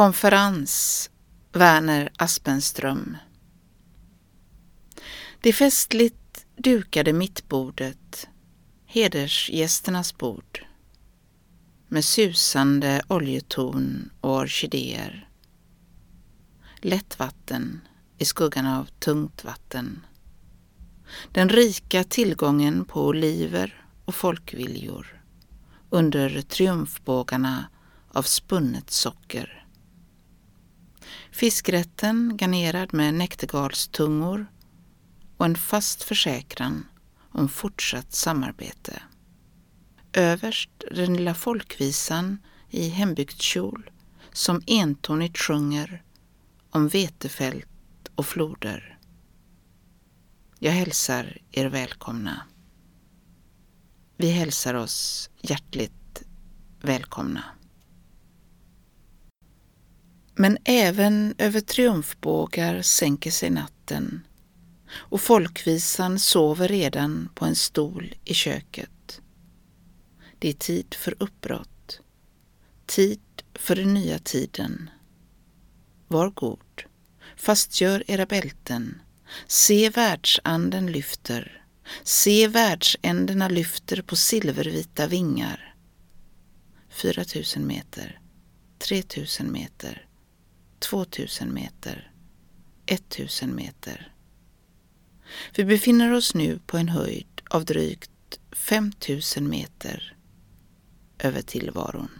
Konferens Verner Aspenström Det festligt dukade mittbordet, hedersgästernas bord, med susande oljetorn och orkidéer. Lättvatten i skuggan av tungt vatten. Den rika tillgången på oliver och folkviljor under triumfbågarna av spunnet socker. Fiskrätten garnerad med näktergalstungor och en fast försäkran om fortsatt samarbete. Överst den lilla folkvisan i hembygdskjol som entonigt sjunger om vetefält och floder. Jag hälsar er välkomna. Vi hälsar oss hjärtligt välkomna. Men även över triumfbågar sänker sig natten. Och folkvisan sover redan på en stol i köket. Det är tid för uppbrott, tid för den nya tiden. Var god, fastgör era bälten, se världsanden lyfter, se världsänderna lyfter på silvervita vingar. 4000 meter, 3000 meter, 2000 meter, 1000 meter. Vi befinner oss nu på en höjd av drygt 5000 meter över tillvaron.